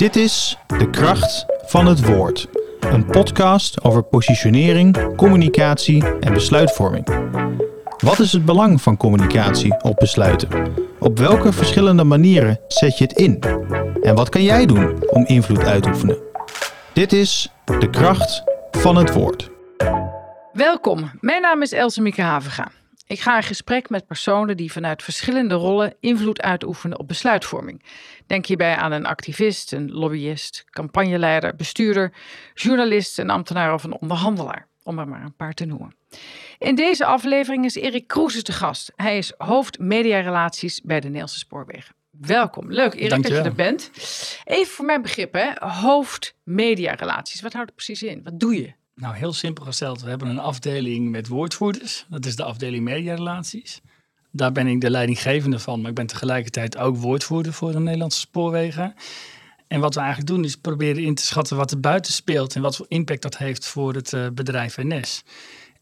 Dit is De Kracht van het Woord. Een podcast over positionering, communicatie en besluitvorming. Wat is het belang van communicatie op besluiten? Op welke verschillende manieren zet je het in? En wat kan jij doen om invloed uit te oefenen? Dit is De Kracht van het Woord. Welkom, mijn naam is Else Mieke Havenga. Ik ga in gesprek met personen die vanuit verschillende rollen invloed uitoefenen op besluitvorming. Denk hierbij aan een activist, een lobbyist, campagneleider, bestuurder, journalist, een ambtenaar of een onderhandelaar, om er maar een paar te noemen. In deze aflevering is Erik Kroes te gast. Hij is hoofd mediarelaties bij de Nederlandse Spoorwegen. Welkom. Leuk, Erik, dat je er bent. Even voor mijn begrip, hè. hoofd mediarelaties. Wat houdt het precies in? Wat doe je? Nou, heel simpel gesteld. We hebben een afdeling met woordvoerders. Dat is de afdeling mediarelaties. Daar ben ik de leidinggevende van, maar ik ben tegelijkertijd ook woordvoerder voor de Nederlandse spoorwegen. En wat we eigenlijk doen is proberen in te schatten wat er buiten speelt en wat voor impact dat heeft voor het uh, bedrijf NS.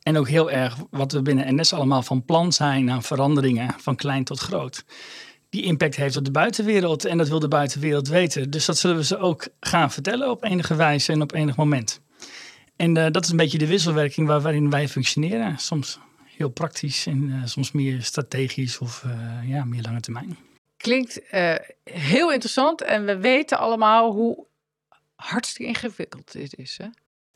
En ook heel erg wat we binnen NS allemaal van plan zijn aan veranderingen, van klein tot groot. Die impact heeft op de buitenwereld en dat wil de buitenwereld weten. Dus dat zullen we ze ook gaan vertellen op enige wijze en op enig moment. En uh, dat is een beetje de wisselwerking waar, waarin wij functioneren. Soms heel praktisch en uh, soms meer strategisch of uh, ja, meer lange termijn. Klinkt heel interessant en we weten allemaal hoe hartstikke ingewikkeld dit is. Hè?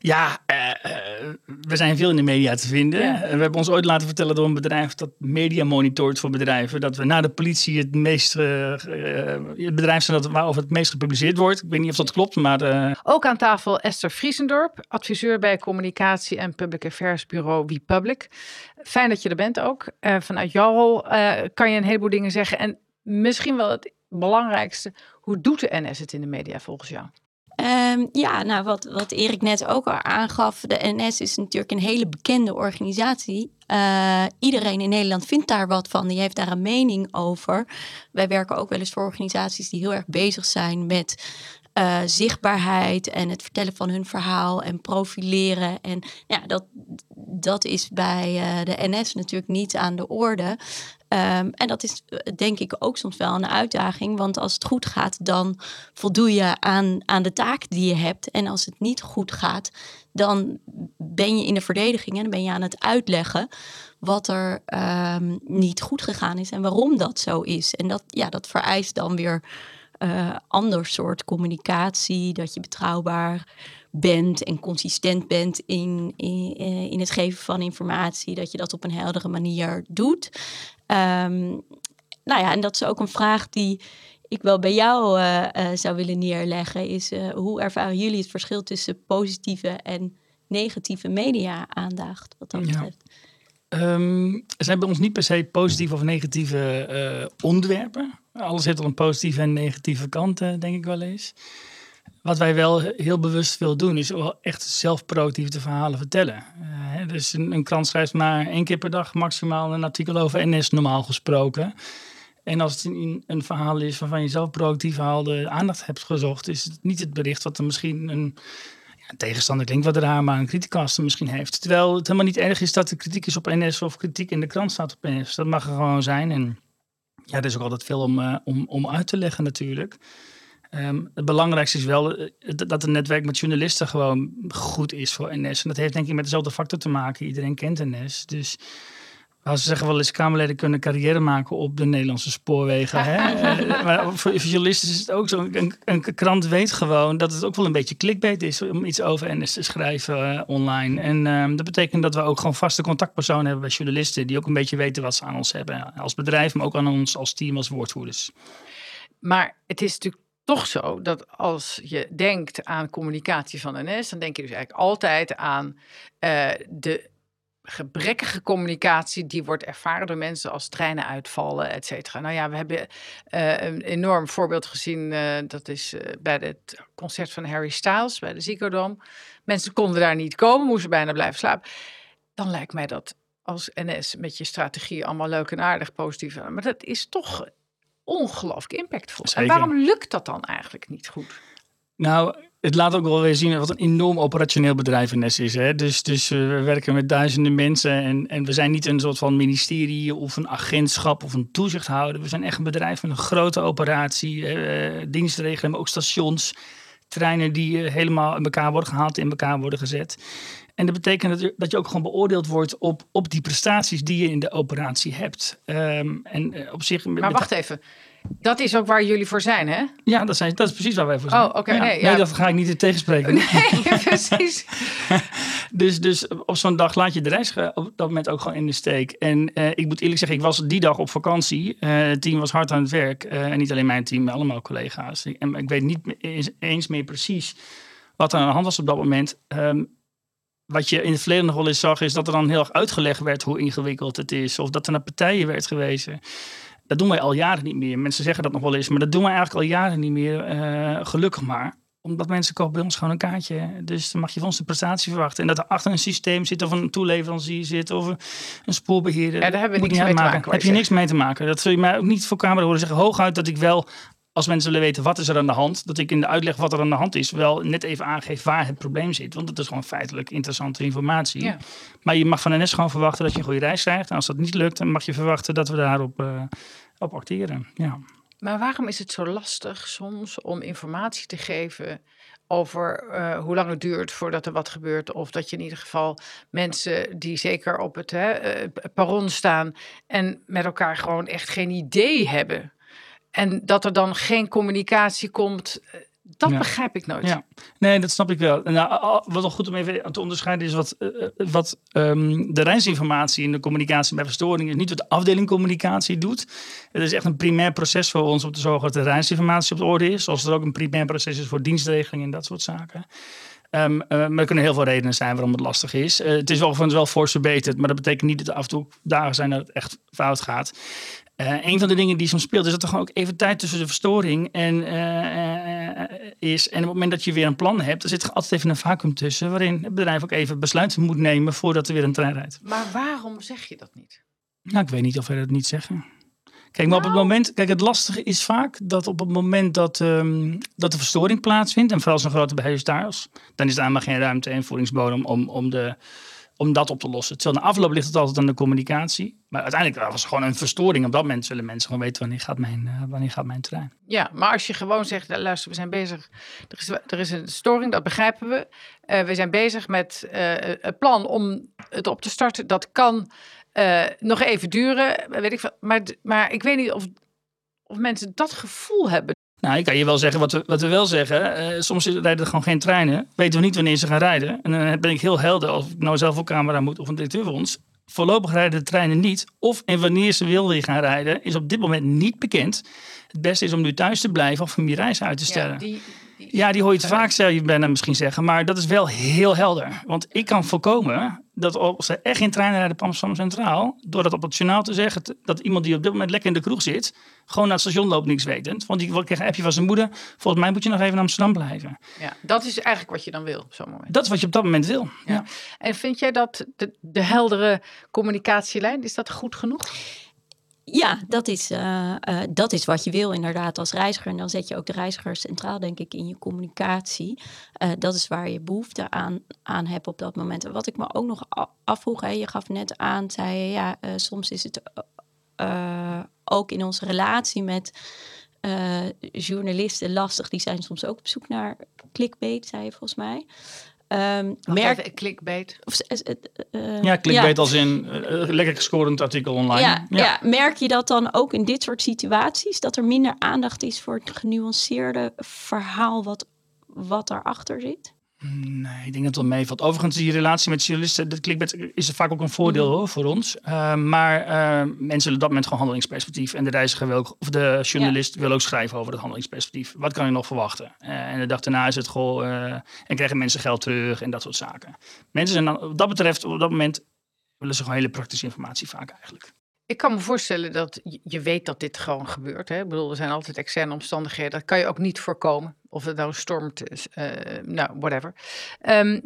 Ja, uh, uh, we zijn veel in de media te vinden. Ja. We hebben ons ooit laten vertellen door een bedrijf dat media monitort voor bedrijven. Dat we na de politie het meest, uh, het bedrijf zijn dat, waarover het meest gepubliceerd wordt. Ik weet niet of dat klopt, maar... Ook aan tafel Esther Friesendorp, adviseur bij communicatie en public affairs bureau WePublic. Fijn dat je er bent ook. vanuit jouw rol kan je een heleboel dingen zeggen. En misschien wel het belangrijkste, hoe doet de NS het in de media volgens jou? Um, ja, nou wat, wat Erik net ook al aangaf, de NS is natuurlijk een hele bekende organisatie. Uh, iedereen in Nederland vindt daar wat van, die heeft daar een mening over. Wij werken ook wel eens voor organisaties die heel erg bezig zijn met uh, zichtbaarheid en het vertellen van hun verhaal en profileren. En ja, dat, dat is bij uh, de NS natuurlijk niet aan de orde. Um, en dat is denk ik ook soms wel een uitdaging, want als het goed gaat, dan voldoe je aan, aan de taak die je hebt. En als het niet goed gaat, dan ben je in de verdediging en dan ben je aan het uitleggen wat er um, niet goed gegaan is en waarom dat zo is. En dat, ja, dat vereist dan weer uh, ander soort communicatie, dat je betrouwbaar bent en consistent bent in, in, eh, in het geven van informatie, dat je dat op een heldere manier doet. Um, nou ja, en dat is ook een vraag die ik wel bij jou uh, uh, zou willen neerleggen, is hoe ervaren jullie het verschil tussen positieve en negatieve media-aandacht, wat dat betreft? Ja. Um, er zijn bij ons niet per se positieve of negatieve onderwerpen. Alles heeft al een positieve en negatieve kant, uh, denk ik wel eens. Wat wij wel heel bewust willen doen, is wel echt zelf proactief de verhalen vertellen. Uh, dus een, een, krant schrijft maar één keer per dag maximaal een artikel over NS, normaal gesproken. En als het een, een verhaal is waarvan je zelf proactief al de aandacht hebt gezocht, is het niet het bericht wat er misschien een een tegenstander klinkt wat raar, maar een criticaster misschien heeft. Terwijl het helemaal niet erg is dat er kritiek is op NS of kritiek in de krant staat op NS. Dat mag er gewoon zijn. En ja, er is ook altijd veel om, uh, om, om uit te leggen natuurlijk. Um, het belangrijkste is wel uh, dat het netwerk met journalisten gewoon goed is voor NS. En dat heeft denk ik met dezelfde factor te maken. Iedereen kent NS. Dus nou, ze zeggen wel eens, Kamerleden kunnen carrière maken op de Nederlandse spoorwegen. Hè? Eh, maar voor journalisten is het ook zo. Een, een, krant weet gewoon dat het ook wel een beetje clickbait is om iets over NS te schrijven uh, online. En uh, dat betekent dat we ook gewoon vaste contactpersonen hebben bij journalisten. Die ook een beetje weten wat ze aan ons hebben. Als bedrijf, maar ook aan ons als team, als woordvoerders. Maar het is natuurlijk toch zo dat als je denkt aan communicatie van NS, dan denk je dus eigenlijk altijd aan uh, de gebrekkige communicatie die wordt ervaren door mensen als treinen uitvallen, et cetera. Nou ja, we hebben uh, een enorm voorbeeld gezien. Uh, dat is uh, bij het concert van Harry Styles bij de Ziggo Dome. Mensen konden daar niet komen, moesten bijna blijven slapen. Dan lijkt mij dat als NS met je strategie allemaal leuk en aardig positief. Maar dat is toch ongelooflijk impactvol. Zeker. En waarom lukt dat dan eigenlijk niet goed? Nou, het laat ook wel weer zien wat een enorm operationeel bedrijf NS is. Hè? Dus, dus uh, we werken met duizenden mensen en, en we zijn niet een soort van ministerie of een agentschap of een toezichthouder. We zijn echt een bedrijf met een grote operatie, uh, dienstregeling, maar ook stations, treinen die uh, helemaal in elkaar worden gehaald, in elkaar worden gezet. En dat betekent dat je, dat je ook gewoon beoordeeld wordt op, op die prestaties die je in de operatie hebt. Um, en op zich. Maar wacht even. Dat is ook waar jullie voor zijn, hè? Ja, dat, zijn, dat is precies waar wij voor zijn. Oh, oké. Okay, ja. nee, dat ga ik niet tegenspreken. Nee, precies. dus, dus op zo'n dag laat je de reis op dat moment ook gewoon in de steek. En uh, ik moet eerlijk zeggen, ik was die dag op vakantie. Uh, het team was hard aan het werk. Uh, en niet alleen mijn team, maar allemaal collega's. En ik weet niet eens meer precies wat er aan de hand was op dat moment. Um, wat je in het verleden nog wel eens zag, is dat er dan heel erg uitgelegd werd hoe ingewikkeld het is. Of dat er naar partijen werd gewezen. Dat doen wij al jaren niet meer. Mensen zeggen dat nog wel eens, maar dat doen wij eigenlijk al jaren niet meer. Uh, gelukkig maar. Omdat mensen kopen bij ons gewoon een kaartje. Dus dan mag je van ons de prestatie verwachten. En dat er achter een systeem zit, of een toeleverancier zit, of een, spoorbeheerder. Ja, daar hebben we niks mee te maken. Heb je niks mee te maken. Dat zul je mij ook niet voor camera horen zeggen. Hooguit dat ik wel als mensen willen weten wat is er aan de hand, dat ik in de uitleg wat er aan de hand is, wel net even aangeef waar het probleem zit. Want dat is gewoon feitelijk interessante informatie. Ja. Maar je mag van NS gewoon verwachten dat je een goede reis krijgt. En als dat niet lukt, dan mag je verwachten dat we daarop uh, op acteren. Ja. Maar waarom is het zo lastig soms om informatie te geven over uh, hoe lang het duurt voordat er wat gebeurt. Of dat je in ieder geval mensen die zeker op het hè, uh, perron staan en met elkaar gewoon echt geen idee hebben. En dat er dan geen communicatie komt, dat ja. begrijp ik nooit. Ja. Nee, dat snap ik wel. Nou, wat nog goed om even te onderscheiden is wat, uh, wat um, de reisinformatie in de communicatie bij verstoring is. Niet wat de afdeling communicatie doet. Het is echt een primair proces voor ons om te zorgen dat de reisinformatie op de orde is. Zoals er ook een primair proces is voor dienstregeling en dat soort zaken. Um, uh, maar er kunnen heel veel redenen zijn waarom het lastig is. Uh, het is wel, wel fors verbeterd, maar dat betekent niet dat er af en toe dagen zijn dat het echt fout gaat. Uh, een van de dingen die soms speelt, is dat er gewoon ook even tijd tussen de verstoring en, uh, is. En op het moment dat je weer een plan hebt, er zit altijd even een vacuüm tussen, waarin het bedrijf ook even besluiten moet nemen voordat er weer een trein rijdt. Maar waarom zeg je dat niet? Nou, ik weet niet of wij dat niet zeggen. Kijk, maar nou. op het moment, kijk, het lastige is vaak dat op het moment dat, um, dat de verstoring plaatsvindt, en vooral zo'n grote beheer daar is, dan is er helemaal geen ruimte en voedingsbodem om, om de om dat op te lossen. Terwijl na afloop ligt het altijd aan de communicatie. Maar uiteindelijk was het gewoon een verstoring. Op dat moment zullen mensen gewoon weten wanneer gaat mijn, uh, wanneer gaat mijn trein. Ja, maar als je gewoon zegt, luister, we zijn bezig. Er is, er is een storing, dat begrijpen we. Uh, we zijn bezig met het plan om het op te starten. Dat kan nog even duren, weet ik. Maar, maar ik weet niet of, of mensen dat gevoel hebben. Nou, ik kan je wel zeggen wat we, wat we wel zeggen. Uh, soms rijden er gewoon geen treinen. Weten we niet wanneer ze gaan rijden. En dan ben ik heel helder, of ik nou zelf op camera moet of een directeur van ons. Voorlopig rijden de treinen niet. Of en wanneer ze wil weer gaan rijden, is op dit moment niet bekend. Het beste is om nu thuis te blijven of om je reis uit te stellen. Ja, die, die, ja, die hoor je te vaak, zou je bijna misschien zeggen. Maar dat is wel heel helder. Want ik kan voorkomen dat als er echt geen treinen rijden op Amsterdam Centraal, door dat op het journaal te zeggen, dat iemand die op dit moment lekker in de kroeg zit, gewoon naar het station loopt, niks wetend. Want die krijgt een appje van zijn moeder. Volgens mij moet je nog even in Amsterdam blijven. Ja, dat is eigenlijk wat je dan wil op zo'n moment. Dat is wat je op dat moment wil. Ja. ja. En vind jij dat de, de heldere communicatielijn, is dat goed genoeg? Ja, dat is, uh, uh, dat is wat je wil inderdaad als reiziger. En dan zet je ook de reiziger centraal, denk ik, in je communicatie. Uh, dat is waar je behoefte aan, aan hebt op dat moment. En wat ik me ook nog afvroeg, je gaf net aan, zei je, ja, soms is het ook in onze relatie met journalisten lastig. Die zijn soms ook op zoek naar clickbait, zei je volgens mij. Um, merk even, clickbait. Of, uh, ja, clickbait ja. als in uh, lekker gescorend artikel online. Ja, ja. ja, merk je dat dan ook in dit soort situaties? Dat er minder aandacht is voor het genuanceerde verhaal wat, wat daarachter zit? Nee, ik denk dat het wel meevalt. Overigens, die relatie met journalisten, dat clickbait is vaak ook een voordeel mm. hoor, voor ons. Uh, maar uh, mensen willen op dat moment gewoon handelingsperspectief. En de reiziger wil ook, of de journalist ja. wil ook schrijven over het handelingsperspectief. Wat kan je nog verwachten? Uh, en de dag daarna is het gewoon, en krijgen mensen geld terug en dat soort zaken. Mensen zijn dan, wat dat betreft, op dat moment willen ze gewoon hele praktische informatie vaak eigenlijk. Ik kan me voorstellen dat je weet dat dit gewoon gebeurt. Hè? Ik bedoel, er zijn altijd externe omstandigheden. Dat kan je ook niet voorkomen. Of het nou stormt, uh, nou, whatever. Um,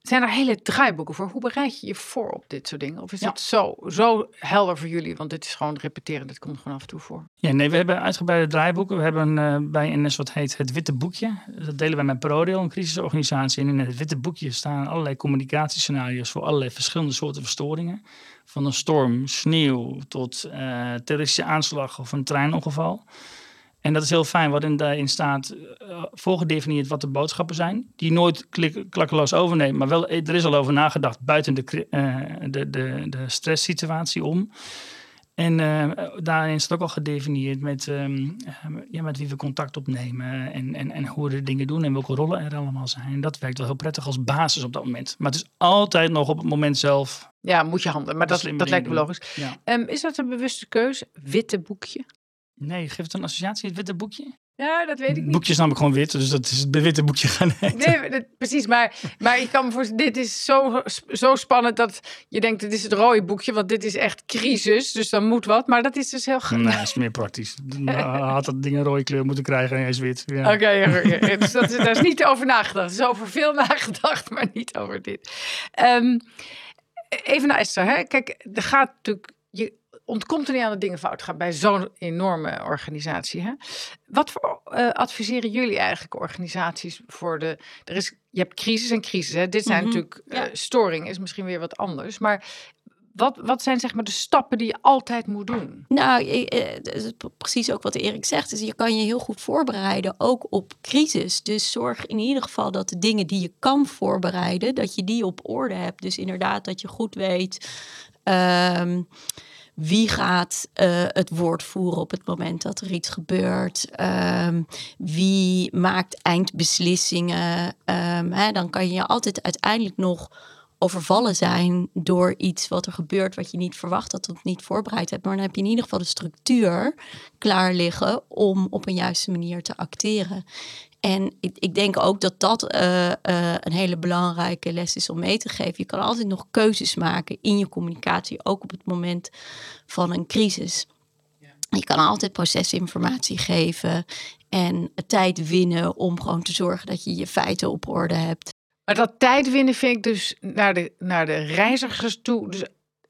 Zijn er hele draaiboeken voor? Hoe bereid je je voor op dit soort dingen? Of is Ja. het zo, zo helder voor jullie? Want dit is gewoon repeteren, dit komt gewoon af en toe voor. Ja, nee, we hebben uitgebreide draaiboeken. We hebben eh, bij NS wat heet het Witte Boekje. Dat delen wij met ProRail, een crisisorganisatie. En in het Witte Boekje staan allerlei communicatiescenario's voor allerlei verschillende soorten verstoringen. Van een storm, sneeuw tot eh terroristische aanslag of een treinongeval. En dat is heel fijn, wat in daarin staat eh, voorgedefinieerd wat de boodschappen zijn. Die nooit klik, klakkeloos overneemt, maar wel, er is al over nagedacht buiten de, eh, de, de, de stresssituatie om. En eh, daarin staat ook al gedefinieerd met, ehm, eh, ja, met wie we contact opnemen en, en, en hoe we de dingen doen en welke rollen er allemaal zijn. En dat werkt wel heel prettig als basis op dat moment. Maar het is altijd nog op het moment zelf. Ja, moet je handelen. Maar dat, dat lijkt me logisch. Ja. Ehm, is dat een bewuste keuze? Witte boekje? Nee, geeft het een associatie, het witte boekje? Ja, dat weet ik niet. boekje is namelijk gewoon wit, dus dat is het witte boekje gaan heten. Nee, dat- precies. Maar, maar ik kan me voorstellen, dit is zo, zo spannend dat je denkt, dit is het rode boekje, want dit is echt crisis, dus dan moet wat. Maar dat is dus heel... Nee, dat is meer praktisch. Dan had dat ding een rode kleur moeten krijgen en hij is wit. Ja. Oké, dus dat is, daar is niet over nagedacht. Er is over veel nagedacht, maar niet over dit. Ehm, even naar Esther. Hè? Kijk, er gaat natuurlijk... Je ontkomt er niet aan dat dingen fout gaan bij zo'n enorme organisatie. Hè? Wat voor eh, adviseren jullie eigenlijk organisaties voor de... Er is, je hebt crisis en crisis. Hè? Dit zijn Mhm, natuurlijk... eh, ja. storing is misschien weer wat anders. Maar wat, wat zijn zeg maar de stappen die je altijd moet doen? Nou, eh, is precies ook wat Erik zegt. Dus je kan je heel goed voorbereiden, ook op crisis. Dus zorg in ieder geval dat de dingen die je kan voorbereiden, dat je die op orde hebt. Dus inderdaad dat je goed weet ehm, wie gaat eh, het woord voeren op het moment dat er iets gebeurt. Ehm, wie maakt eindbeslissingen. Ehm, hè, dan kan je altijd uiteindelijk nog overvallen zijn door iets wat er gebeurt wat je niet verwacht had of niet voorbereid hebt. Maar dan heb je in ieder geval de structuur klaar liggen om op een juiste manier te acteren. En ik, ik denk ook dat dat eh, eh, een hele belangrijke les is om mee te geven. Je kan altijd nog keuzes maken in je communicatie, ook op het moment van een crisis. Je kan altijd procesinformatie geven en tijd winnen om gewoon te zorgen dat je je feiten op orde hebt. Maar dat tijd winnen vind ik dus naar de, naar de reizigers toe. Dus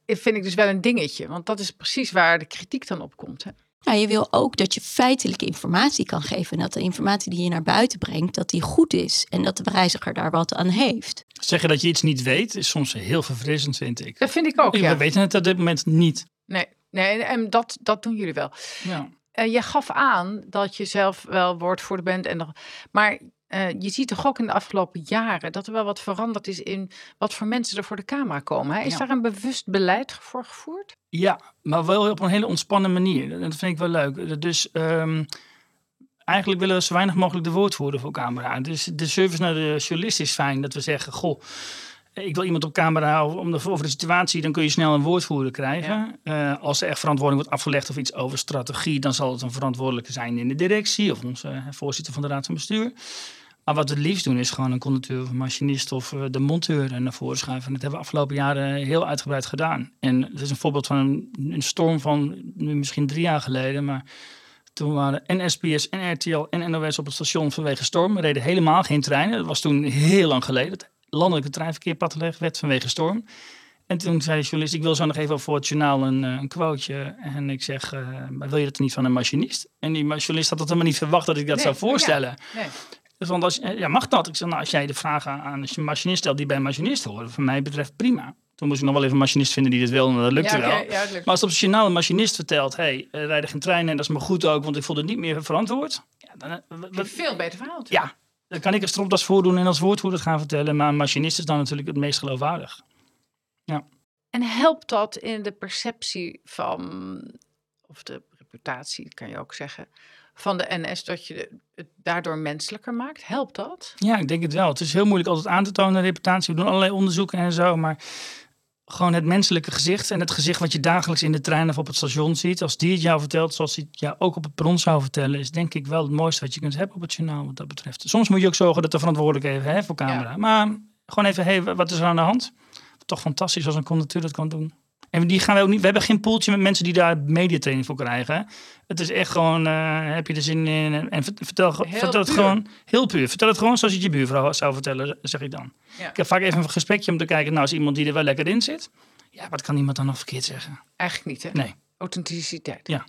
vind ik dus wel een dingetje. Want dat is precies waar de kritiek dan op komt. Hè? Nou, je wil ook dat je feitelijke informatie kan geven. En dat de informatie die je naar buiten brengt, dat die goed is. En dat de reiziger daar wat aan heeft. Zeggen dat je iets niet weet is soms heel verfrissend, vind ik. Dat vind ik ook, We ja. weten het op dit moment niet. Nee, nee en dat, dat doen jullie wel. Ja. Eh, je gaf aan dat je zelf wel woordvoerder bent. En nog, maar eh, je ziet toch ook in de afgelopen jaren dat er wel wat veranderd is in wat voor mensen er voor de camera komen. Hè? Is Ja. daar een bewust beleid voor gevoerd? Ja, maar wel op een hele ontspannen manier. Dat vind ik wel leuk. Dus ehm, eigenlijk willen we zo weinig mogelijk de woordvoerder voor camera. Dus de service naar de journalist is fijn. Dat we zeggen, goh, ik wil iemand op camera om de, over de situatie. Dan kun je snel een woordvoerder krijgen. Eh, als er echt verantwoording wordt afgelegd of iets over strategie. Dan zal het een verantwoordelijke zijn in de directie. Of onze eh, voorzitter van de raad van bestuur. Maar wat we het liefst doen is gewoon een conducteur of een machinist of eh, de monteur naar voren schuiven. En dat hebben we afgelopen jaren heel uitgebreid gedaan. En het is een voorbeeld van een, een storm van nu misschien drie jaar geleden. Maar toen waren en SBS en RTL en NOS op het station vanwege storm. We reden helemaal geen treinen. Dat was toen heel lang geleden. Het landelijke treinverkeer padgelegd werd vanwege storm. En toen zei de journalist, ik wil zo nog even voor het journaal een, eh, een quoteje. En ik zeg, maar wil je dat niet van een machinist? En die journalist had het helemaal niet verwacht dat ik dat Nee, zou voorstellen. Nee. Dus want als, ja, mag dat? Ik zeg, nou, als jij de vraag aan een machinist stelt die bij een machinist horen, voor mij betreft prima. Toen moest ik nog wel even een machinist vinden die dit wil en dat lukte ja, wel. ja, lukt. Maar als op het journaal een machinist vertelt, hé, hey, er rijden geen treinen en dat is me goed ook, want ik voelde het niet meer verantwoord. Ja, dan, eh, Een veel beter verhaal. ja, dan kan ik er stropdas voor doen en als woordvoerder gaan vertellen. Maar een machinist is dan natuurlijk het meest geloofwaardig. En helpt dat in de perceptie van, of de reputatie kan je ook zeggen, van de NS, dat je het daardoor menselijker maakt? Helpt dat? Ja, ik denk het wel. Het is heel moeilijk altijd aan te tonen, de reputatie. We doen allerlei onderzoeken en zo, maar gewoon het menselijke gezicht en het gezicht wat je dagelijks in de trein of op het station ziet. Als die het jou vertelt, zoals hij het jou ook op het perron zou vertellen, is denk ik wel het mooiste wat je kunt hebben op het journaal wat dat betreft. Soms moet je ook zorgen dat de verantwoordelijke even hè, voor camera. Ja. Maar gewoon even, hey, wat is er aan de hand? Toch fantastisch als een conducteur dat kan doen. En die gaan we ook niet. We hebben geen poeltje met mensen die daar mediatraining voor krijgen. Het is echt gewoon, eh, heb je er zin in? En, en vertel, Heel vertel het puur. gewoon heel puur. Vertel het gewoon zoals je het je buurvrouw zou vertellen, zeg ik dan. Ja. Ik heb vaak even een gesprekje om te kijken, nou, is iemand die er wel lekker in zit. Ja, wat kan iemand dan nog verkeerd zeggen? Eigenlijk niet, hè? Nee. Authenticiteit. Ja.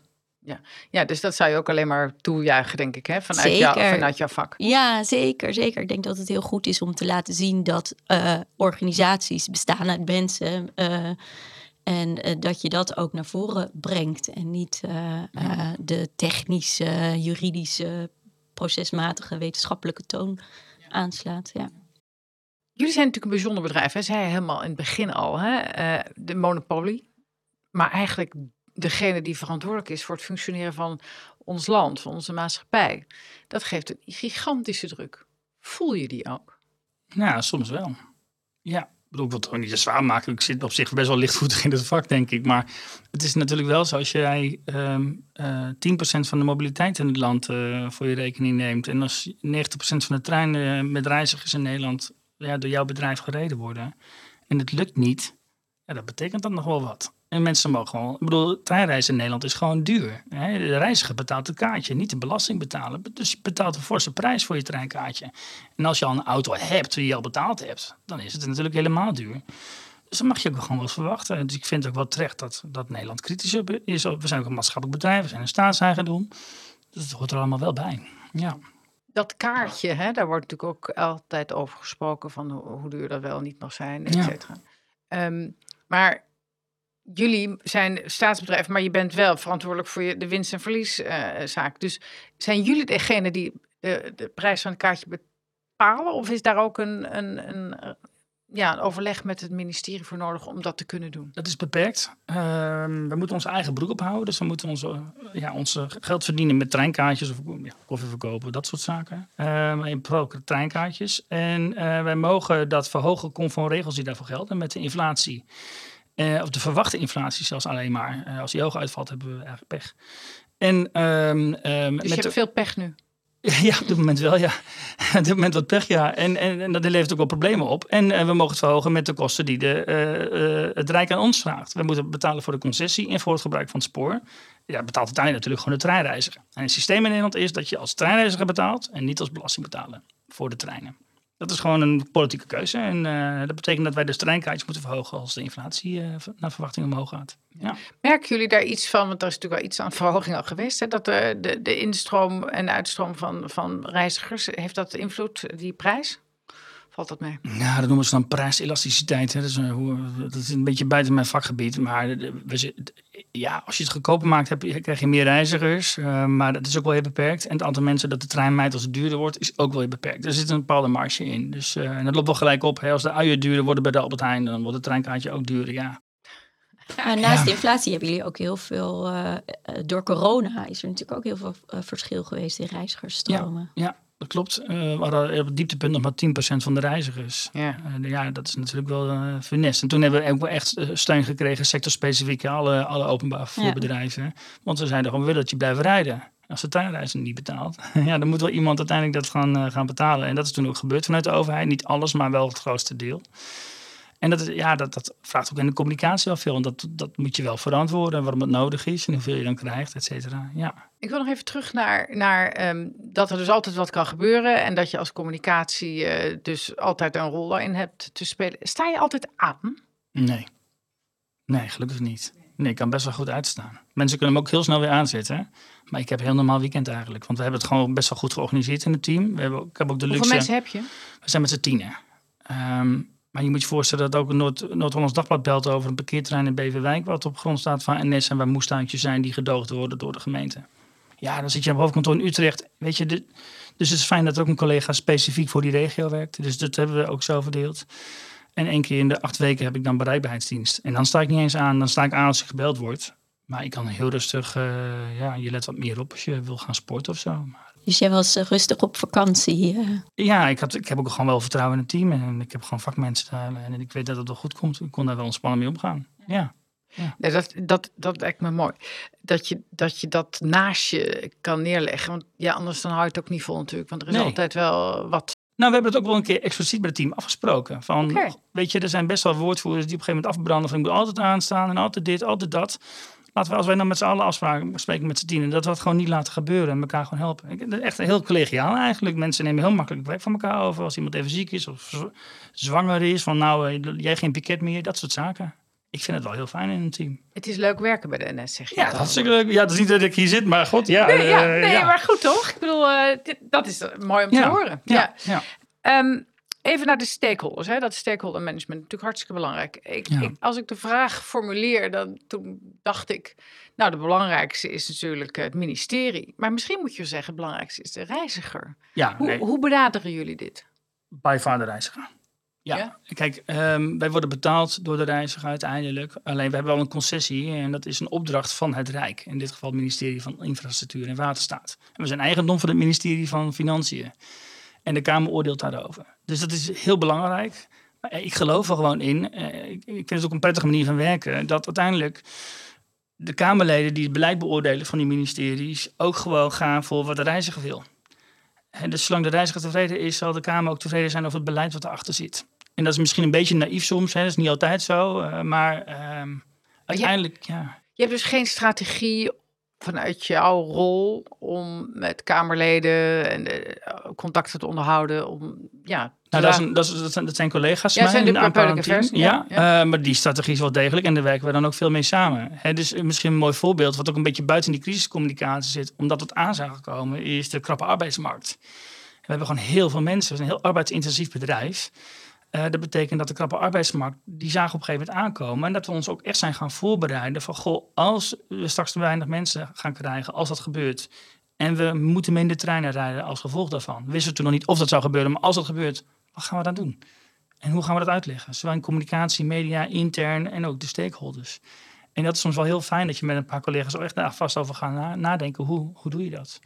Ja. ja, dus dat zou je ook alleen maar toejuichen, denk ik, hè? Vanuit, jou, vanuit jouw vak. Ja, zeker, zeker. Ik denk dat het heel goed is om te laten zien dat eh, organisaties bestaan uit mensen. eh, en eh, dat je dat ook naar voren brengt. En niet eh, eh, de technische, juridische, procesmatige, wetenschappelijke toon aanslaat. Ja. Jullie zijn natuurlijk een bijzonder bedrijf, hè? Zei je helemaal in het begin al, hè? Eh, de monopolie. Maar eigenlijk degene die verantwoordelijk is voor het functioneren van ons land, van onze maatschappij. Dat geeft een gigantische druk. Voel je die ook? Ja, soms wel. Ja, bedoel, ik wil het gewoon niet te zwaar maken. Ik zit op zich best wel lichtvoetig in het vak, denk ik. Maar het is natuurlijk wel zo als jij ehm eh 10% van de mobiliteit in het land eh, voor je rekening neemt. En als 90% van de treinen met reizigers in Nederland ja, door jouw bedrijf gereden worden. En het lukt niet, ja, dat betekent dat nog wel wat. En mensen mogen gewoon, ik bedoel, treinreizen in Nederland is gewoon duur. Hè? De reiziger betaalt het kaartje, niet de belasting betalen. Dus je betaalt een forse prijs voor je treinkaartje. En als je al een auto hebt die je al betaald hebt, dan is het natuurlijk helemaal duur. Dus dan mag je ook gewoon wat verwachten. Dus ik vind ook wel terecht dat, dat Nederland kritisch op is. We zijn ook een maatschappelijk bedrijf, we zijn een staatseigendom. Dus dat hoort er allemaal wel bij. Ja. Dat kaartje, hè, daar wordt natuurlijk ook altijd over gesproken van hoe, duur dat wel niet mag zijn, et Ja. cetera. Ehm, maar jullie zijn staatsbedrijf, maar je bent wel verantwoordelijk voor je, de winst- en verlieszaak. dus zijn jullie degene die de, de prijs van het kaartje bepalen? Of is daar ook een, een, een, ja, een overleg met het ministerie voor nodig om dat te kunnen doen? Dat is beperkt. Ehm, we moeten onze eigen broek ophouden. Dus we moeten onze, ja, onze geld verdienen met treinkaartjes of ja, koffie verkopen, dat soort zaken. Ehm in pro treinkaartjes. En eh, wij mogen dat verhogen conform regels die daarvoor gelden met de inflatie. Eh, of de verwachte inflatie zelfs alleen maar. Eh, als die hoog uitvalt, hebben we eigenlijk pech. En Dus je hebt de- veel pech nu. ja, op dit moment wel, ja. op dit moment wat pech, ja. En, en, en dat levert ook wel problemen op. En eh, we mogen het verhogen met de kosten die de, het Rijk aan ons vraagt. We moeten betalen voor de concessie en voor het gebruik van het spoor. Ja, betaalt uiteindelijk natuurlijk gewoon de treinreiziger. En het systeem in Nederland is dat je als treinreiziger betaalt en niet als belastingbetaler voor de treinen. Dat is gewoon een politieke keuze. En eh, dat betekent dat wij dus treinkaartjes moeten verhogen als de inflatie eh, naar verwachting omhoog gaat. Ja. Merken jullie daar iets van? Want er is natuurlijk wel iets aan verhoging al geweest. Hè? Dat de, de, de instroom en de uitstroom van, van reizigers, heeft dat invloed, die prijs? Valt dat mee? Nou, dat noemen ze dan prijselasticiteit. Hè. Dat, is een, dat is een beetje buiten mijn vakgebied. Maar we, ja, als je het goedkoper maakt, heb je, krijg je meer reizigers. eh, maar dat is ook wel heel beperkt. En het aantal mensen dat de trein mijt als het duurder wordt, is ook wel heel beperkt. Er zit een bepaalde marge in. Dus, eh, en dat loopt wel gelijk op. Hè. Als de uien duurder worden bij de Albert Heijn, dan wordt het treinkaartje ook duurder. Ja. Maar naast de inflatie hebben jullie ook heel veel. eh, door corona is er natuurlijk ook heel veel verschil geweest in reizigersstromen. Ja, dat klopt. Eh, we hadden op het dieptepunt nog maar 10% van de reizigers. Ja. Eh, ja, dat is natuurlijk wel eh funest. En toen hebben we ook echt eh, steun gekregen, sectorspecifiek, alle, alle openbaar vervoerbedrijven. Want ze zeiden gewoon, we willen dat je blijft rijden. Als de treinreizen niet betaalt, ja, dan moet wel iemand uiteindelijk dat gaan, gaan betalen. En dat is toen ook gebeurd vanuit de overheid. Niet alles, maar wel het grootste deel. En dat, is, ja, dat, dat vraagt ook in de communicatie wel veel. Want dat, dat moet je wel verantwoorden, waarom het nodig is en hoeveel je dan krijgt, et cetera. Ja. Ik wil nog even terug naar, naar ehm, dat er dus altijd wat kan gebeuren. En dat je als communicatie eh, dus altijd een rol daarin hebt te spelen. Sta je altijd aan? Nee. Nee, gelukkig niet. Nee, ik kan best wel goed uitstaan. Mensen kunnen hem ook heel snel weer aanzetten. Maar ik heb een heel normaal weekend eigenlijk. Want we hebben het gewoon best wel goed georganiseerd in het team. We hebben, ik heb ook de Hoeveel luxe... mensen heb je? We zijn met z'n tienen. Ehm, maar je moet je voorstellen dat ook een Noord- Noord-Hollands Dagblad belt over een parkeerterrein in Beverwijk... wat op grond staat van NS en waar moestuintjes zijn die gedoogd worden door de gemeente. Ja, dan zit je op het hoofdkantoor in Utrecht. Weet je, de- dus het is fijn dat ook een collega specifiek voor die regio werkt. Dus dat hebben we ook zo verdeeld. En één keer in de acht weken heb ik dan bereikbaarheidsdienst. En dan sta ik niet eens aan. Dan sta ik aan als je gebeld wordt. Maar ik kan heel rustig, eh, ja, je let wat meer op als je wil gaan sporten of zo. Dus jij was eh, rustig op vakantie. eh. ja, ik, had, ik heb ook gewoon wel vertrouwen in het team. En ik heb gewoon vakmensen daar. En ik weet dat het wel goed komt. Ik kon daar wel ontspannen mee omgaan. Ja. Nee, dat, dat, dat lijkt me mooi. Dat je, dat je dat naast je kan neerleggen. Want ja, anders dan hou je het ook niet vol natuurlijk. Want er is Nee. altijd wel wat. Nou, we hebben het ook wel een keer expliciet bij het team afgesproken. Van, weet je, er zijn best wel woordvoerders die op een gegeven moment afbranden van ik moet altijd aanstaan en altijd dit, altijd dat. Laten we, als wij dan met z'n allen afspraken spreken met z'n tienen, dat we het gewoon niet laten gebeuren en elkaar gewoon helpen. Ik, dat echt heel collegiaal eigenlijk. Mensen nemen heel makkelijk werk van elkaar over. Als iemand even ziek is of zwanger is, van nou, eh, jij geen piket meer, dat soort zaken. Ik vind het wel heel fijn in een team. Het is leuk werken bij de NS, zeg je. Ja, dat is hartstikke leuk. Ja, dat is niet dat ik hier zit, maar god, ja. Nee, ja, eh, ja. maar goed toch? Ik bedoel, eh, dit- dat is mooi om te Ja, horen. Ja. ja, ja. Ehm, even naar de stakeholders. Hè? Dat stakeholder management natuurlijk hartstikke belangrijk. Ik, Ja. ik, als ik de vraag formuleer, dan toen dacht ik, nou, de belangrijkste is natuurlijk het ministerie. Maar misschien moet je zeggen, het belangrijkste is de reiziger. ja Hoe, nee. hoe benaderen jullie dit? By far de reiziger. Ja, Ja? kijk, ehm, wij worden betaald door de reiziger uiteindelijk. Alleen we hebben wel een concessie en dat is een opdracht van het Rijk. In dit geval het ministerie van Infrastructuur en Waterstaat. En we zijn eigendom van het ministerie van Financiën. En de Kamer oordeelt daarover. Dus dat is heel belangrijk. Maar ik geloof er gewoon in, eh, ik, vind het ook een prettige manier van werken, dat uiteindelijk de Kamerleden die het beleid beoordelen van die ministeries ook gewoon gaan voor wat de reiziger wil. En dus zolang de reiziger tevreden is, zal de Kamer ook tevreden zijn over het beleid wat erachter zit. En dat is misschien een beetje naïef soms, hè? dat is niet altijd zo. eh, maar ehm, uiteindelijk, ja. Je hebt dus geen strategie vanuit jouw rol om met Kamerleden en eh, contacten te onderhouden. Om, ja, Nou, dat, is laten- een, dat, is, dat, zijn, dat zijn collega's Ja, van mij zijn in de ja, Ja, eh, maar die strategie is wel degelijk en daar werken we dan ook veel mee samen. Hè, dus eh, misschien een mooi voorbeeld, wat ook een beetje buiten die crisiscommunicatie zit, omdat het aan zou komen, is de krappe arbeidsmarkt. We hebben gewoon heel veel mensen, het is een heel arbeidsintensief bedrijf. Eh, dat betekent dat de krappe arbeidsmarkt, die zagen op een gegeven moment aankomen. En dat we ons ook echt zijn gaan voorbereiden van, goh, als we straks te weinig mensen gaan krijgen, als dat gebeurt. En we moeten minder treinen rijden als gevolg daarvan. We wisten toen nog niet of dat zou gebeuren, maar als dat gebeurt, wat gaan we dan doen? En hoe gaan we dat uitleggen? Zowel in communicatie, media, intern en ook de stakeholders. En dat is soms wel heel fijn dat je met een paar collega's er echt daar vast over gaat na- nadenken. Hoe, hoe doe je dat?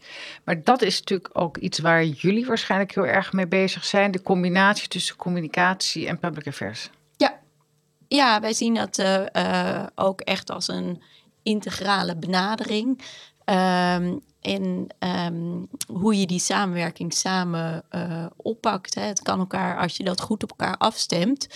Maar dat is natuurlijk ook iets waar jullie waarschijnlijk heel erg mee bezig zijn. De combinatie tussen communicatie en public affairs. Ja, ja wij zien dat eh, eh, ook echt als een integrale benadering. Ehm, en ehm, hoe je die samenwerking samen eh, oppakt. Hè. Het kan elkaar, als je dat goed op elkaar afstemt,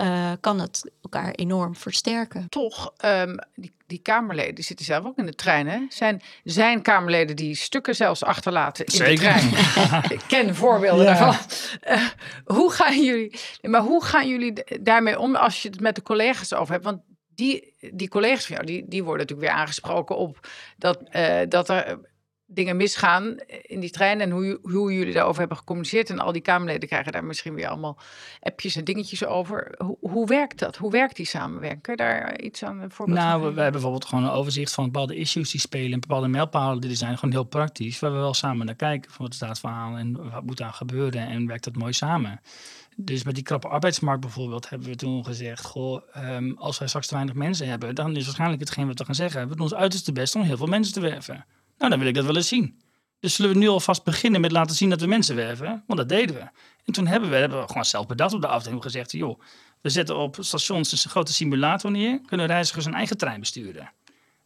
eh, kan het elkaar enorm versterken. Toch, ehm, die, die Kamerleden die zitten zelf ook in de trein. Hè? Zijn, zijn Kamerleden die stukken zelfs achterlaten in de trein? Ik ken voorbeelden Ja. daarvan. Eh, hoe gaan jullie, maar hoe gaan jullie daarmee om als je het met de collega's over hebt? Want die, die collega's van jou, die, die worden natuurlijk weer aangesproken op dat, eh, dat er dingen misgaan in die trein en hoe, hoe jullie daarover hebben gecommuniceerd. En al die Kamerleden krijgen daar misschien weer allemaal appjes en dingetjes over. Hoe, hoe werkt dat? Hoe werkt die samenwerking? Kun je daar iets aan een voorbeeld van Nou, we, hebben bijvoorbeeld gewoon een overzicht van bepaalde issues die spelen. En bepaalde mijlpalen die zijn gewoon heel praktisch. Waar we wel samen naar kijken. Van wat staat verhaal en wat moet daar gebeuren. En werkt dat mooi samen. Dus met die krappe arbeidsmarkt bijvoorbeeld hebben we toen gezegd... Goh, ehm, als wij straks te weinig mensen hebben... dan is waarschijnlijk hetgeen wat we gaan zeggen... we doen ons uiterste best om heel veel mensen te werven. Nou, dan wil ik dat wel eens zien. Dus zullen we nu alvast beginnen met laten zien dat we mensen werven? Want dat deden we. En toen hebben we, hebben we gewoon zelf bedacht op de afdeling gezegd... joh, we zetten op stations een grote simulator neer... kunnen reizigers een eigen trein besturen.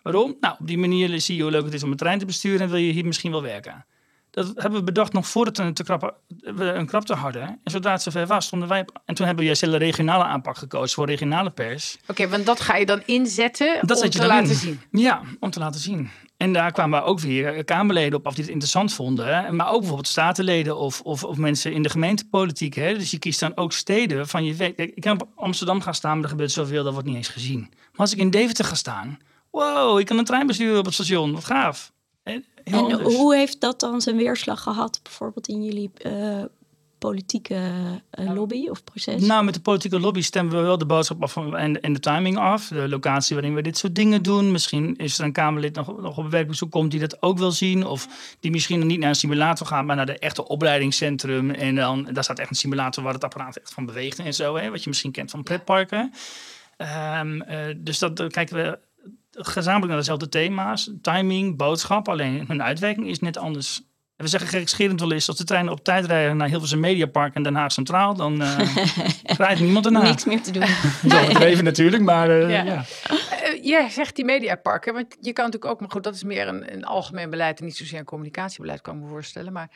Waarom? Nou, op die manier zie je hoe leuk het is om een trein te besturen... en wil je hier misschien wel werken. Dat hebben we bedacht nog voordat we, te krappen, we een krapte hadden. En zodra het zover was, stonden wij... En toen hebben we juist een hele regionale aanpak gekozen voor regionale pers. Oké, want dat ga je dan inzetten Dat om te laten zien. Ja, om te laten zien. En daar kwamen ook weer Kamerleden op af die het interessant vonden. Maar ook bijvoorbeeld statenleden of, of, of mensen in de gemeentepolitiek. Hè. Dus je kiest dan ook steden waarvan je weet... Ik kan op Amsterdam gaan staan, maar er gebeurt zoveel, dat wordt niet eens gezien. Maar als ik in Deventer ga staan... Wow, ik kan een trein besturen op het station. Wat gaaf. Heel en anders. hoe heeft dat dan zijn weerslag gehad, bijvoorbeeld in jullie eh, politieke eh, lobby of proces? Nou, met de politieke lobby stemmen we wel de boodschap af en, en de timing af. De locatie waarin we dit soort dingen doen. Misschien is er een Kamerlid nog, nog op werkbezoek komt die dat ook wil zien. Of die misschien niet naar een simulator gaat, maar naar de echte opleidingscentrum. En dan, daar staat echt een simulator waar het apparaat echt van beweegt en zo. Hè, wat je misschien kent van pretparken. Ehm, eh, dus dat dan kijken we gezamenlijk naar dezelfde thema's. Timing, boodschap. Alleen hun uitwerking is net anders. En we zeggen gekscherend wel eens, als de treinen op tijd rijden naar Hilversum Mediapark en Den Haag Centraal, dan eh rijdt niemand ernaar. Niks meer te doen. Zo even natuurlijk, maar eh, Ja. ja. Eh, jij zegt die mediaparken, want je kan natuurlijk ook, maar goed, dat is meer een, een algemeen beleid en niet zozeer een communicatiebeleid, kan ik me voorstellen. Maar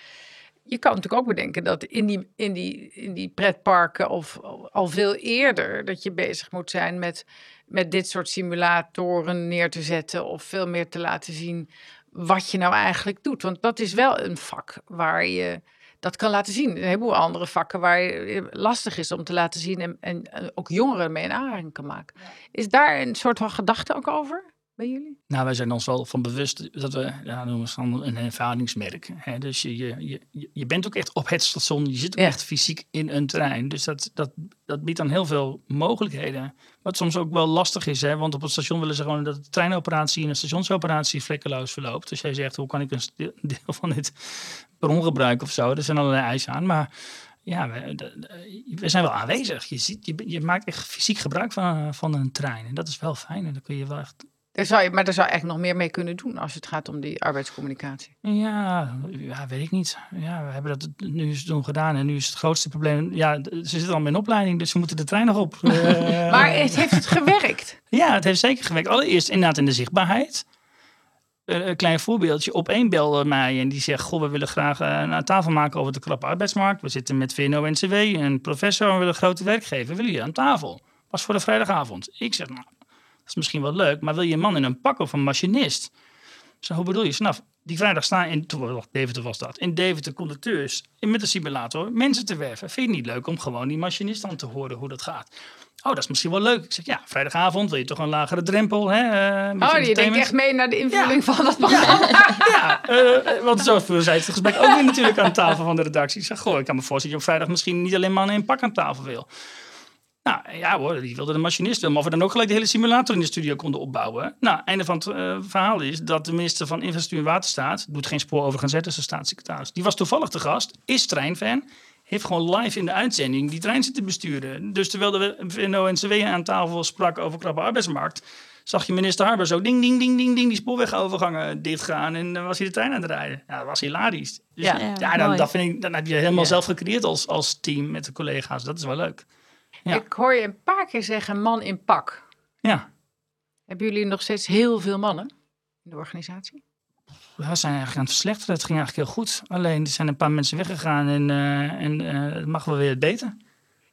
je kan natuurlijk ook bedenken dat in die, in die, in die pretparken of al veel eerder dat je bezig moet zijn met, met dit soort simulatoren neer te zetten of veel meer te laten zien wat je nou eigenlijk doet. Want dat is wel een vak waar je dat kan laten zien. Een heleboel andere vakken waar je lastig is om te laten zien en, en, ook jongeren mee in aanraking kan maken. Is daar een soort van gedachte ook over? Bij jullie? Nou, wij zijn ons wel van bewust dat we, ja, noemen we dan een ervaringsmerk. Hè? Dus je, je, je, je bent ook echt op het station, je zit ook echt fysiek in een trein. Dus dat, dat, dat biedt dan heel veel mogelijkheden. Wat soms ook wel lastig is, hè? want op het station willen ze gewoon dat de treinoperatie en de stationsoperatie vlekkeloos verloopt. Dus jij zegt, hoe kan ik een deel van dit bron gebruiken of zo? Er zijn allerlei eisen aan, maar ja, we, we, zijn wel aanwezig. Je, ziet, je, je maakt echt fysiek gebruik van, van een trein. En dat is wel fijn. En dan kun je wel echt daar zou je, maar daar zou echt nog meer mee kunnen doen als het gaat om die arbeidscommunicatie. Ja, ja weet ik niet. Ja, we hebben dat nu doen gedaan en nu is het grootste probleem. Ja, ze zitten al in opleiding, dus ze moeten de trein nog op. Eh. maar het heeft het gewerkt? Ja, het heeft zeker gewerkt. Allereerst inderdaad in de zichtbaarheid. Een klein voorbeeldje. Op één belde mij en die zegt: Goh, we willen graag een tafel maken over de krappe arbeidsmarkt. We zitten met VNO-NCW, een professor, we willen grote werkgever. Willen jullie aan tafel? Was voor de vrijdagavond. Ik zeg: Nou, is misschien wel leuk, maar wil je een man in een pak of een machinist? Zo, hoe bedoel je? Snap, die vrijdag staan in, Deventer was dat, in Deventer conducteurs met een simulator mensen te werven. Vind je het niet leuk om gewoon die machinist aan te horen hoe dat gaat? Oh, dat is misschien wel leuk. Ik zeg, ja, vrijdagavond wil je toch een lagere drempel. Hè? Uh, oh, je denkt echt mee naar de invulling van dat programma. Ja, ja uh, want zo zei het gesprek ook weer natuurlijk aan tafel van de redactie. Ik zeg, goh, ik kan me voorstellen dat je op vrijdag misschien niet alleen mannen in pak aan tafel wil. Nou ja hoor, die wilde de machinist Maar of we dan ook gelijk de hele simulator in de studio konden opbouwen. Nou, einde van het uh, verhaal is dat de minister van Infrastructuur en Waterstaat, doet geen spoor over gaan zetten, zijn staatssecretaris. Die was toevallig te gast, is treinfan, heeft gewoon live in de uitzending die trein zitten besturen. Dus terwijl de VNO-NCW aan tafel sprak over krappe arbeidsmarkt, zag je minister Harber zo ding, ding, ding, ding, ding, die spoorwegovergangen dichtgaan. En dan was hij de trein aan het rijden. Ja, dat was hilarisch. Dus ja, ja, dan, dat vind ik, dan heb je helemaal zelf gecreëerd als, als team met de collega's. Dat is wel leuk. Ik hoor je een paar keer zeggen man in pak. Ja. Hebben jullie nog steeds heel veel mannen in de organisatie? We zijn eigenlijk aan het verslechteren. Het ging eigenlijk heel goed. Alleen er zijn een paar mensen weggegaan en, uh, en uh, het mag wel weer beter.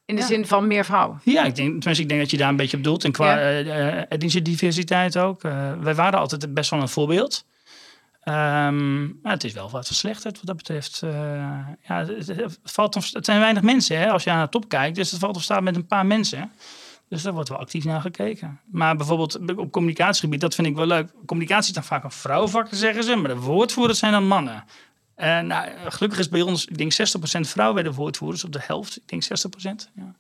In de zin van meer vrouwen? Ja, ik denk, tenminste, ik denk dat je daar een beetje op doelt. En qua ja. uh, diversiteit ook. wij waren altijd best wel een voorbeeld. Um, maar het is wel wat verslechterd wat dat betreft. Uh, ja, het, valt of, het zijn weinig mensen hè, als je aan de top kijkt. Dus het valt of staat met een paar mensen. Dus daar wordt wel actief naar gekeken. Maar bijvoorbeeld op communicatiegebied, dat vind ik wel leuk. Communicatie is dan vaak een vrouwenvak, zeggen ze. Maar de woordvoerders zijn dan mannen. En nou, gelukkig is bij ons, ik denk 60% vrouwen bij de woordvoerders. Op de helft, ik denk 60%. Ja.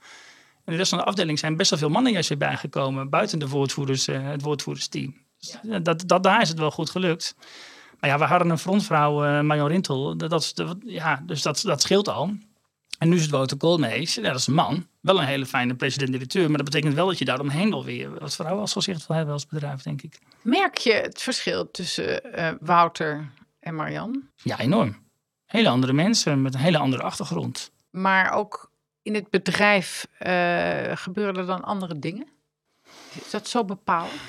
En de rest van de afdeling zijn best wel veel mannen juist weer bijgekomen. Buiten de woordvoerders, uh, het woordvoerdersteam. Dus dat, dat, daar is het wel goed gelukt. Maar ja, we hadden een frontvrouw, uh, Marion Rintel. Dat, is de, ja, dus dat, dat scheelt al. En nu is het Wouter Koolmees. Ja, dat is een man. Wel een hele fijne president-directeur. Maar dat betekent wel dat je daaromheen wel weer wat vrouwen als gezicht wil hebben als bedrijf, denk ik. Merk je het verschil tussen uh, Wouter en Marian? Ja, enorm. Hele andere mensen met een hele andere achtergrond. Maar ook in het bedrijf uh, gebeuren er dan andere dingen? Is dat zo bepalend?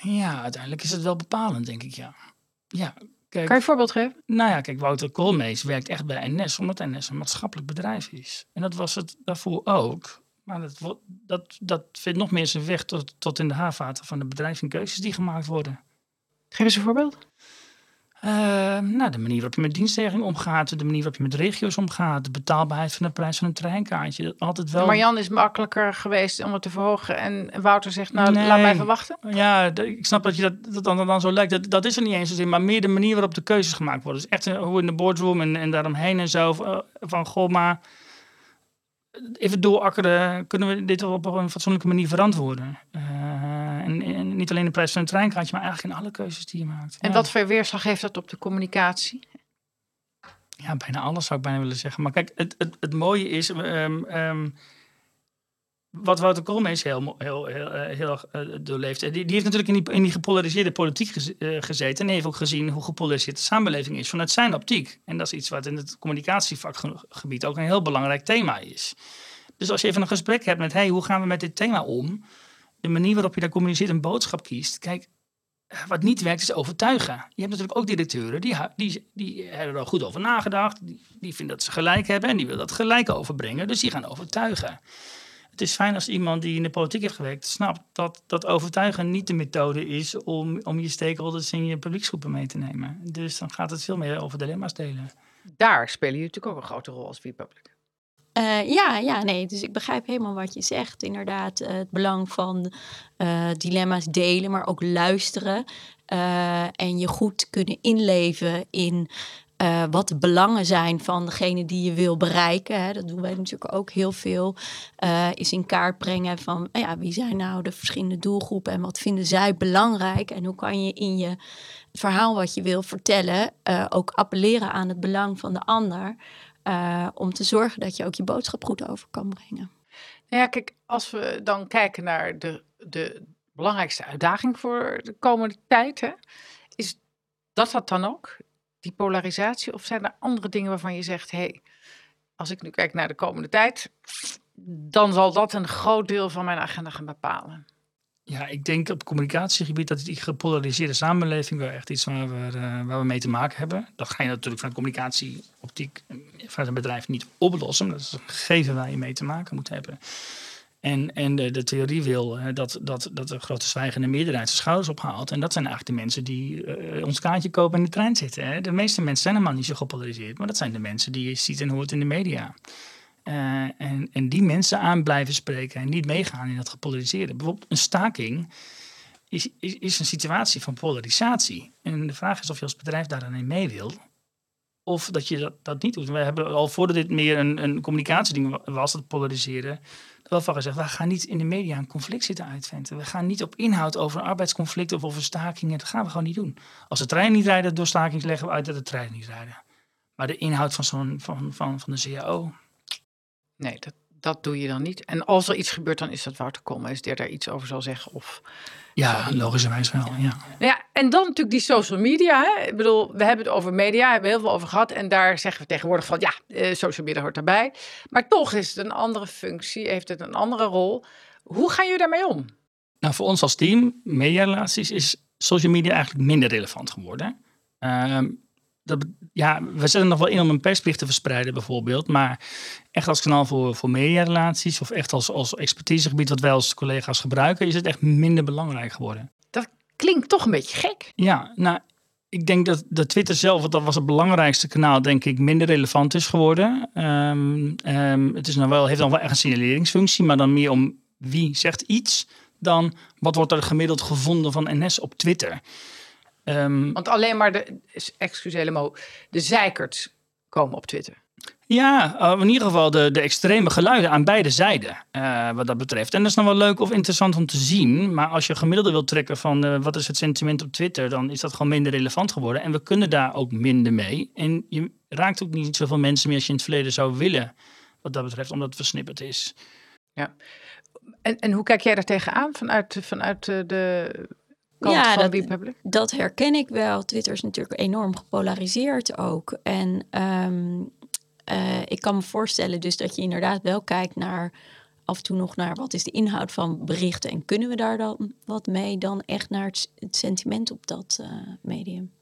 Ja, uiteindelijk is het wel bepalend, denk ik, ja. Ja, kijk, kan je een voorbeeld geven? Nou ja, kijk, Wouter Koolmees werkt echt bij NS, omdat NS een maatschappelijk bedrijf is. En dat was het daarvoor ook. Maar dat, dat, dat vindt nog meer zijn weg tot, tot in de haarvaten van de bedrijven en keuzes die gemaakt worden. Geef eens een voorbeeld. Uh, nou, de manier waarop je met dienstregeling omgaat, de manier waarop je met regio's omgaat, de betaalbaarheid van de prijs van een treinkaartje. Altijd wel... Marjan is makkelijker geweest om het te verhogen en Wouter zegt, nou, laat mij even wachten. Ja, ik snap dat je dat, dat dan, dan zo lijkt. Dat, dat is er niet eens zozeer, maar meer de manier waarop de keuzes gemaakt worden. Dus echt hoe in de boardroom en, en daaromheen en zo. Eh, van, goh, maar even doorakkeren, kunnen we dit op een fatsoenlijke manier verantwoorden? Uh, niet alleen de prijs van een treinkaartje, maar eigenlijk in alle keuzes die je maakt. En wat voor weerslag heeft dat op de communicatie? Ja, bijna alles zou ik bijna willen zeggen. Maar kijk, het, het, het mooie is, um, um, wat Wouter Koolmees heel, heel, heel, eh, heel, heel uh, doorleeft. Die, die, heeft natuurlijk in die, in die gepolariseerde politiek uh, gezeten. En heeft ook gezien hoe gepolariseerd de samenleving is vanuit zijn optiek. En dat is iets wat in het communicatievakgebied ook een heel belangrijk thema is. Dus als je even een gesprek hebt met, hey, hoe gaan we met dit thema om? De manier waarop je daar communiceert een boodschap kiest. Kijk, wat niet werkt is overtuigen. Je hebt natuurlijk ook directeuren die, die, die hebben er goed over nagedacht. Die, vinden dat ze gelijk hebben en die willen dat gelijk overbrengen. Dus die gaan overtuigen. Het is fijn als iemand die in de politiek heeft gewerkt snapt dat, dat overtuigen niet de methode is om, om je stakeholders in je publieksgroepen mee te nemen. Dus dan gaat het veel meer over dilemma's delen. Daar spelen jullie natuurlijk ook een grote rol als V-Public. Uh, ja, ja, nee. Dus ik begrijp helemaal wat je zegt. Inderdaad, uh, het belang van uh, dilemma's delen, maar ook luisteren. en je goed kunnen inleven in wat de belangen zijn van degene die je wil bereiken. Hè. Dat doen wij natuurlijk ook heel veel. is in kaart brengen van ja, wie zijn nou de verschillende doelgroepen en wat vinden zij belangrijk. En hoe kan je in je verhaal wat je wil vertellen ook appelleren aan het belang van de ander. Uh, om te zorgen dat je ook je boodschap goed over kan brengen. Nou ja, kijk, als we dan kijken naar de, de belangrijkste uitdaging voor de komende tijd, hè, is dat dat dan ook, die polarisatie? Of zijn er andere dingen waarvan je zegt, hé, hey, als ik nu kijk naar de komende tijd, dan zal dat een groot deel van mijn agenda gaan bepalen? Ja, ik denk op communicatiegebied dat die gepolariseerde samenleving wel echt iets waar we, uh, waar we mee te maken hebben. Dat ga je natuurlijk van communicatieoptiek van een bedrijf niet oplossen. Dat is een gegeven waar je mee te maken moet hebben. En, en de, de theorie wil uh, dat, dat, dat de grote zwijgende meerderheid zijn schouders ophaalt. En dat zijn eigenlijk de mensen die ons kaartje kopen en in de trein zitten. Hè. De meeste mensen zijn helemaal niet zo gepolariseerd. Maar dat zijn de mensen die je ziet en hoort in de media. Uh, en, en die mensen aan blijven spreken en niet meegaan in dat gepolariseerde. Bijvoorbeeld een staking is, is, een situatie van polarisatie. En de vraag is of je als bedrijf daar dan mee wil. Of dat je dat, dat niet doet. We hebben al voordat dit meer een, een communicatieding was, het polariseren, wel van gezegd, we gaan niet in de media een conflict zitten uitventen. We gaan niet op inhoud over een arbeidsconflict of over stakingen. Dat gaan we gewoon niet doen. Als de trein niet rijden door stakings, leggen we uit dat de trein niet rijden. Maar de inhoud van, zo'n, van, van, van de CAO, Nee, dat, dat doe je dan niet. En als er iets gebeurt, dan is dat Wouter Koolmees die daar iets over zal zeggen. Of, ja, logischerwijs wel, ja. ja. En dan natuurlijk die social media. Hè? Ik bedoel, we hebben het over media, hebben we heel veel over gehad. En daar zeggen we tegenwoordig van, ja, eh, social media hoort daarbij. Maar toch is het een andere functie, heeft het een andere rol. Hoe gaan jullie daarmee om? Nou, voor ons als team, mediarelaties, is social media eigenlijk minder relevant geworden. Ehm, dat, ja, we zetten nog wel in om een persplicht te verspreiden bijvoorbeeld. Maar echt als kanaal voor, voor mediarelaties of echt als, als expertisegebied wat wij als collega's gebruiken, is het echt minder belangrijk geworden. Dat klinkt toch een beetje gek. Ja, nou, ik denk dat de Twitter zelf, want dat was het belangrijkste kanaal, denk ik, minder relevant is geworden. Um, um, het is nou wel, heeft dan wel echt een signaleringsfunctie, maar dan meer om wie zegt iets dan wat wordt er gemiddeld gevonden van NS op Twitter. Um, Want alleen maar de, excuus helemaal, de zeikers komen op Twitter. Ja, uh, in ieder geval de, de extreme geluiden aan beide zijden, uh, wat dat betreft. En dat is nog wel leuk of interessant om te zien. Maar als je gemiddelde wilt trekken van uh, wat is het sentiment op Twitter, dan is dat gewoon minder relevant geworden. En we kunnen daar ook minder mee. En je raakt ook niet zoveel mensen meer als je in het verleden zou willen, wat dat betreft, omdat het versnipperd is. Ja. En, en hoe kijk jij daar tegenaan vanuit, vanuit de ja, dat, dat, herken ik wel. Twitter is natuurlijk enorm gepolariseerd ook. En um, uh, ik kan me voorstellen dus dat je inderdaad wel kijkt naar af en toe nog naar wat is de inhoud van berichten en kunnen we daar dan wat mee dan echt naar het, het sentiment op dat uh, medium.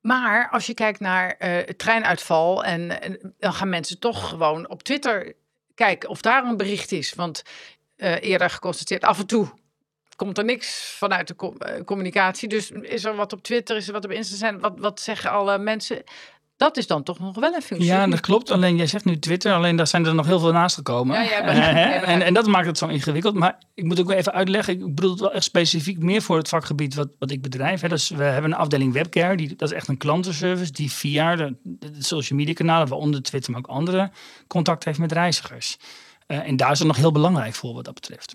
Maar als je kijkt naar uh, het treinuitval en, en, dan gaan mensen toch gewoon op Twitter kijken of daar een bericht is. Want eerder geconstateerd af en toe komt er niks vanuit de eh, communicatie. Dus is er wat op Twitter, is er wat op Instagram, wat, wat zeggen alle mensen? Dat is dan toch nog wel een functie. Ja, dat klopt. Alleen jij zegt nu Twitter, alleen daar zijn er nog heel veel naast gekomen. Ja, ja, en, en dat maakt het zo ingewikkeld. Maar ik moet ook wel even uitleggen. Ik bedoel het wel echt specifiek meer voor het vakgebied wat, wat ik bedrijf. Hè. Dus we hebben een afdeling webcare. Die, dat is echt een klantenservice die via de, de social media kanalen, waaronder Twitter, maar ook andere, contact heeft met reizigers. Uh, en daar is het nog heel belangrijk voor wat dat betreft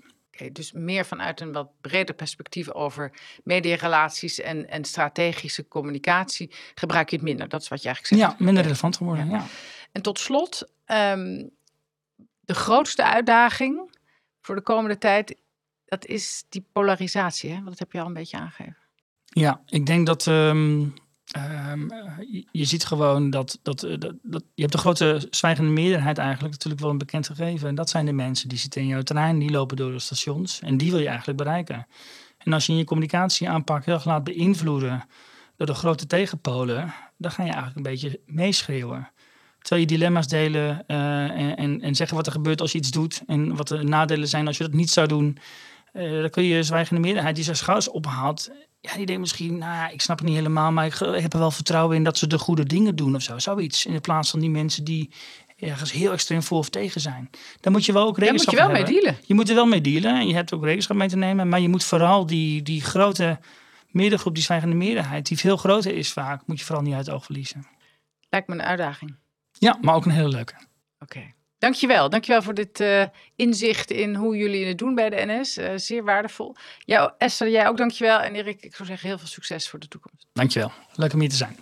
dus meer vanuit een wat breder perspectief over mediarelaties en, en strategische communicatie gebruik je het minder. Dat is wat je eigenlijk zegt. Ja, minder relevant geworden. Ja. En tot slot, ehm, de grootste uitdaging voor de komende tijd, dat is die polarisatie. Hè? Want dat heb je al een beetje aangegeven. Ja, ik denk dat ehm, Um, je, ziet gewoon dat, dat, eh, dat, Je hebt de grote zwijgende meerderheid eigenlijk natuurlijk wel een bekend gegeven. En dat zijn de mensen die zitten in jouw terrein, die lopen door de stations. En die wil je eigenlijk bereiken. En als je in je communicatieaanpak heel erg laat beïnvloeden door de grote tegenpolen, dan ga je eigenlijk een beetje meeschreeuwen. Terwijl je dilemma's delen uh, en, en, en, zeggen wat er gebeurt als je iets doet en wat de nadelen zijn als je dat niet zou doen. Dan kun je zwijgende meerderheid die zijn schouders ophaalt. Ja, die denkt misschien, nou ja, ik snap het niet helemaal, maar ik heb er wel vertrouwen in dat ze de goede dingen doen of zo. Zoiets. In plaats van die mensen die ergens heel extreem voor of tegen zijn. Dan moet je wel ook rekenschap Daar moet je wel mee dealen. Je moet er wel mee dealen. Je hebt ook rekenschap mee te nemen. Maar je moet vooral die, die grote middengroep, die zwijgende meerderheid, die veel groter is vaak, moet je vooral niet uit het oog verliezen. Lijkt me een uitdaging. Ja, maar ook een hele leuke. Oké. Okay. Dankjewel. Dankjewel voor dit uh, inzicht in hoe jullie het doen bij de NS. Uh, zeer waardevol. Ja, Esther, jij ook dankjewel. En Erik, ik zou zeggen heel veel succes voor de toekomst. Dankjewel. Leuk om hier te zijn.